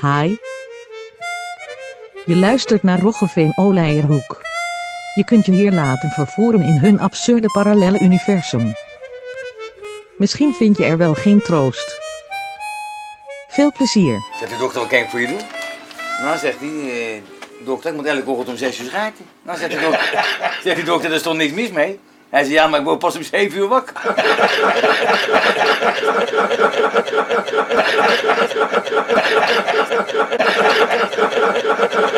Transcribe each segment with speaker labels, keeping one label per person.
Speaker 1: Hi. Je luistert naar Roggeveen Oleierhoek. Je kunt je hier laten vervoeren in hun absurde parallele universum. Misschien vind je er wel geen troost. Veel plezier.
Speaker 2: Zegt de dokter al kijk voor je doen? Nou, zegt die, eh, dokter, ik moet elke ochtend om 6 uur schrijven. Nou, zegt de dokter, zegt die stond niks mis mee. Hij zei, ja, maar ik word pas om 7 uur wakker. ちょっとちょっと。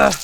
Speaker 2: Ugh.